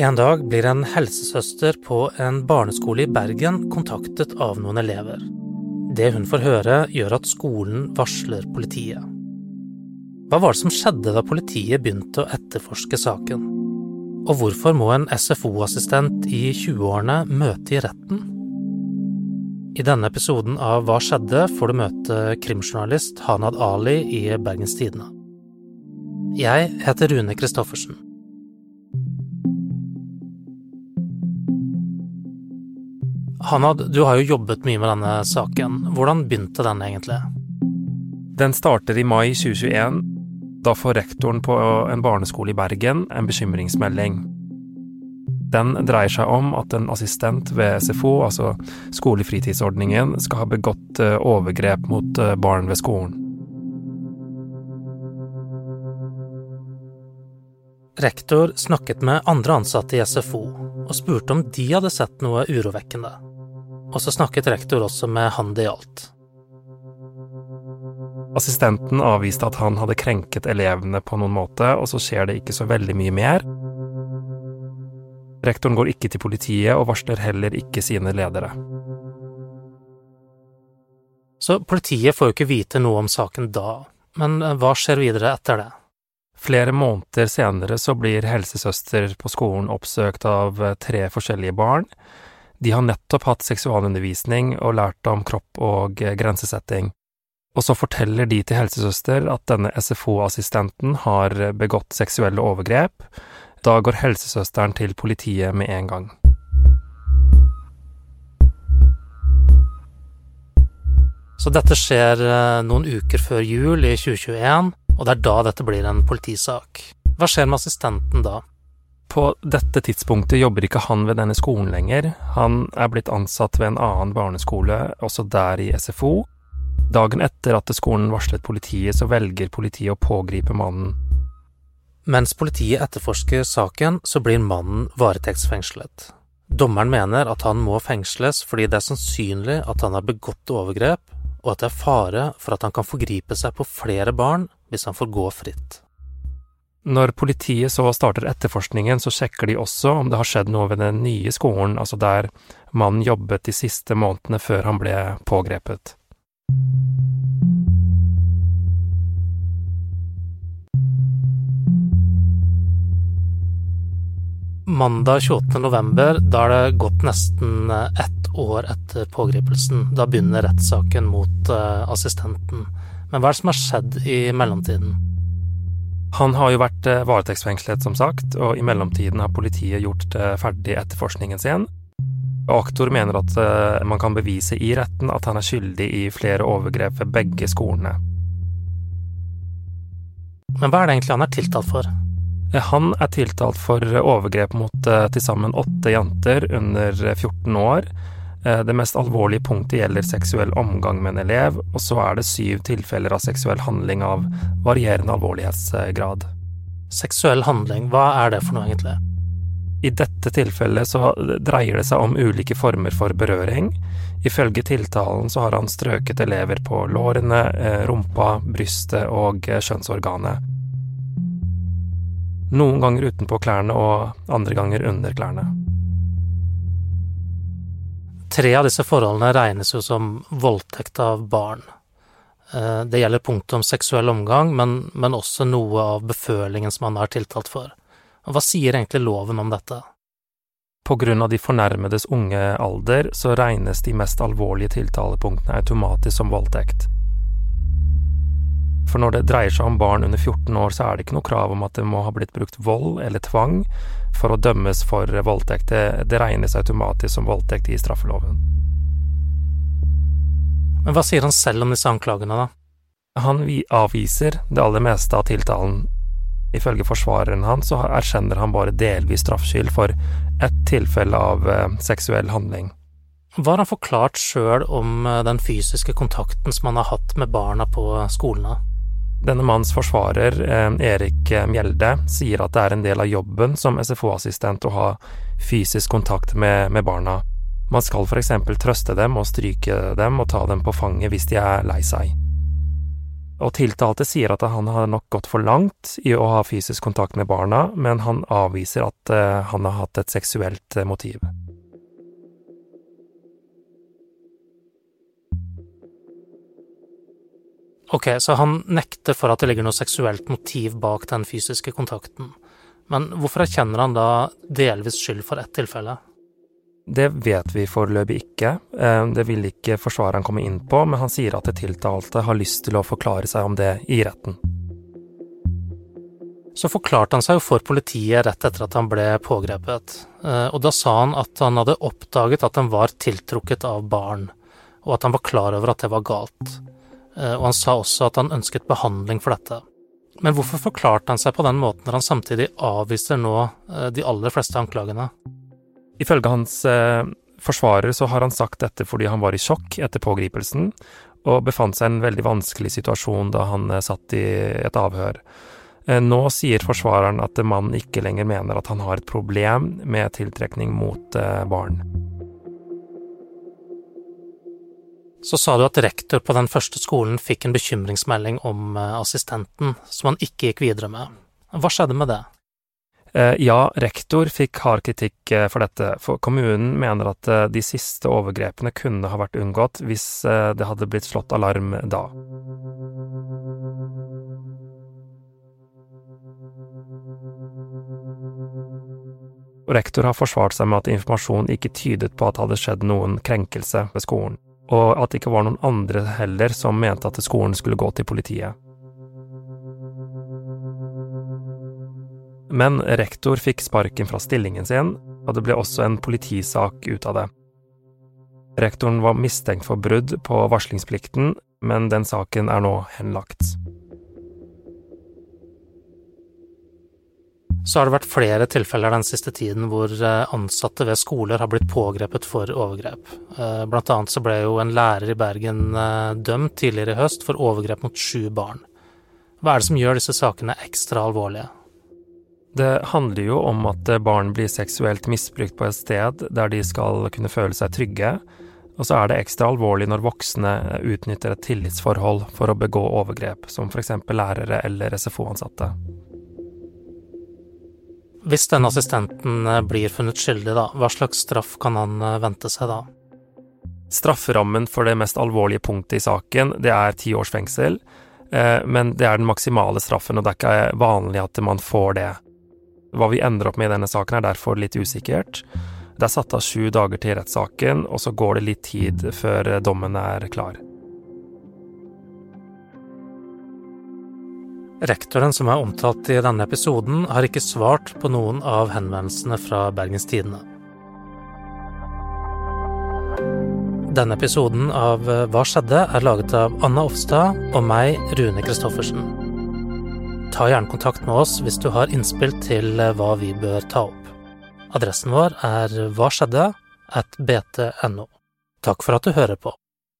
En dag blir en helsesøster på en barneskole i Bergen kontaktet av noen elever. Det hun får høre, gjør at skolen varsler politiet. Hva var det som skjedde da politiet begynte å etterforske saken? Og hvorfor må en SFO-assistent i 20-årene møte i retten? I denne episoden av Hva skjedde? får du møte krimjournalist Hanad Ali i Bergens Tidende. Jeg heter Rune Christoffersen. Hanad, du har jo jobbet mye med denne saken. Hvordan begynte den egentlig? Den starter i mai 2021. Da får rektoren på en barneskole i Bergen en bekymringsmelding. Den dreier seg om at en assistent ved SFO, altså skolefritidsordningen, skal ha begått eh, overgrep mot eh, barn ved skolen. Rektor snakket med andre ansatte i SFO og spurte om de hadde sett noe urovekkende. Og så snakket rektor også med han det gjaldt. Assistenten avviste at han hadde krenket elevene på noen måte, og så skjer det ikke så veldig mye mer. Rektoren går ikke til politiet, og varsler heller ikke sine ledere. Så politiet får jo ikke vite noe om saken da, men eh, hva skjer videre etter det? Flere måneder senere så blir helsesøster på skolen oppsøkt av eh, tre forskjellige barn, de har nettopp hatt seksualundervisning og lært om kropp og eh, grensesetting, og så forteller de til helsesøster at denne SFO-assistenten har begått seksuelle overgrep. Da går helsesøsteren til politiet med en gang. Så dette skjer eh, noen uker før jul i 2021, og det er da dette blir en politisak. Hva skjer med assistenten da? På dette tidspunktet jobber ikke han ved denne skolen lenger, han er blitt ansatt ved en annen barneskole, også der i SFO. Dagen etter at skolen varslet politiet, så velger politiet å pågripe mannen. Mens politiet etterforsker saken, så blir mannen varetektsfengslet. Dommeren mener at han må fengsles fordi det er sannsynlig at han har begått overgrep, og at det er fare for at han kan forgripe seg på flere barn hvis han får gå fritt. Når politiet så starter etterforskningen, så sjekker de også om det har skjedd noe ved den nye skolen, altså der mannen jobbet de siste månedene før han ble pågrepet. Mandag 28. november, da er det gått nesten ett år etter pågripelsen. Da begynner rettssaken mot uh, assistenten. Men hva er det som har skjedd i mellomtiden? Han har jo vært eh, varetektsfengslet, som sagt, og i mellomtiden har politiet gjort eh, ferdig etterforskningen sin. Aktor mener at uh, man kan bevise i retten at han er skyldig i flere overgrep ved begge skolene. Men hva er det egentlig han er tiltalt for? Han er tiltalt for overgrep mot til sammen åtte jenter under 14 år, Eh, det mest alvorlige punktet gjelder seksuell omgang med en elev, og så er det syv tilfeller av seksuell handling av varierende alvorlighetsgrad. Seksuell handling, hva er det for noe, egentlig? I dette tilfellet så dreier det seg om ulike former for berøring. Ifølge tiltalen så har han strøket elever på lårene, eh, rumpa, brystet og eh, kjønnsorganet. Noen ganger utenpå klærne og andre ganger under klærne. Tre av disse forholdene regnes jo som voldtekt av barn. Eh, det gjelder punktet om seksuell omgang, men, men, også noe av befølingen som han er tiltalt for. Hva sier egentlig loven om dette? På grunn av de fornærmedes unge alder så regnes de mest alvorlige tiltalepunktene automatisk som voldtekt. For når det dreier seg om barn under 14 år, så er det ikke noe krav om at det må ha blitt brukt vold eller tvang for å dømmes for voldtekt. Det, det regnes automatisk som voldtekt i straffeloven. Men hva sier han selv om disse anklagene, da? Han avviser det aller meste av tiltalen. Ifølge forsvareren hans så erkjenner han bare delvis straffskyld for ett tilfelle av eh, seksuell handling. Hva har han forklart sjøl om eh, den fysiske kontakten som han har hatt med barna på skolene? Denne manns forsvarer, eh, Erik Mjelde, sier at det er en del av jobben som SFO-assistent å ha fysisk kontakt med, med barna. Man skal eksempel trøste dem og stryke dem og ta dem på fanget hvis de er lei seg. Og tiltalte sier at han har nok gått for langt i å ha fysisk kontakt med barna, men han avviser at uh, han har hatt et seksuelt motiv. Ok, så han nekter for at det ligger noe seksuelt motiv bak den fysiske kontakten. Men hvorfor erkjenner han da delvis skyld for ett tilfelle? Det vet vi foreløpig ikke. Eh, det vil ikke forsvareren komme inn på, men han sier at det tiltalte har lyst til å forklare seg om det i retten. Så forklarte han seg jo for politiet rett etter at han ble pågrepet, eh, og da sa han at han hadde oppdaget at han var tiltrukket av barn, og at han var klar over at det var galt. Eh, og han sa også at han ønsket behandling for dette. Men hvorfor forklarte han seg på den måten når han samtidig avviser nå eh, de aller fleste anklagene? Ifølge hans eh, forsvarer så har han sagt dette fordi han var i sjokk etter pågripelsen, og befant seg i en veldig vanskelig situasjon da han satt i et avhør. Nå sier forsvareren at mannen ikke lenger mener at han har et problem med tiltrekning mot barn. Så sa du at rektor på den første skolen fikk en bekymringsmelding om eh, assistenten, som han ikke gikk videre med. Hva skjedde med det? Eh, ja, rektor fikk hard kritikk eh, for dette, for kommunen mener at de siste overgrepene kunne ha vært unngått hvis det hadde blitt slått alarm da. Rektor har forsvart seg med at informasjonen ikke tydet på at det hadde skjedd noen krenkelse ved skolen og at det ikke var noen andre heller som mente at skolen skulle gå til politiet. Men rektor fikk sparken fra stillingen sin, og det ble også en politisak ut av det. Rektoren var mistenkt for brudd på varslingsplikten, men den saken er nå henlagt. Så har det vært flere tilfeller den siste tiden hvor eh, ansatte ved skoler har blitt pågrepet for overgrep. Eh, blant annet så ble jo en lærer i Bergen eh, dømt tidligere i høst for overgrep mot sju barn. Hva er det som gjør disse sakene ekstra alvorlige? Det handler jo om at barn blir seksuelt misbrukt på et sted der de skal kunne føle seg trygge, og så er det ekstra alvorlig når voksne utnytter et tillitsforhold for å begå overgrep, som f.eks. lærere eller SFO-ansatte. Hvis denne assistenten eh, blir funnet skyldig, da, hva slags straff kan han eh, vente seg da? Strafferammen for det mest alvorlige punktet i saken, det er ti års fengsel, eh, men det er den maksimale straffen, og det er ikke vanlig at man får det. Hva vi ender opp med i denne saken er derfor litt usikkert. Det er satt av sju dager til rettssaken, og så går det litt tid før dommen er klar. Rektoren som er omtalt i denne episoden, har ikke svart på noen av henvendelsene fra Bergens Tidende. Denne episoden av Hva skjedde? er laget av Anna Offstad og meg, Rune Christoffersen. Ta gjerne kontakt med oss hvis du har innspill til hva vi bør ta opp. Adressen vår er hva skjedde at bt.no. Takk for at du hører på.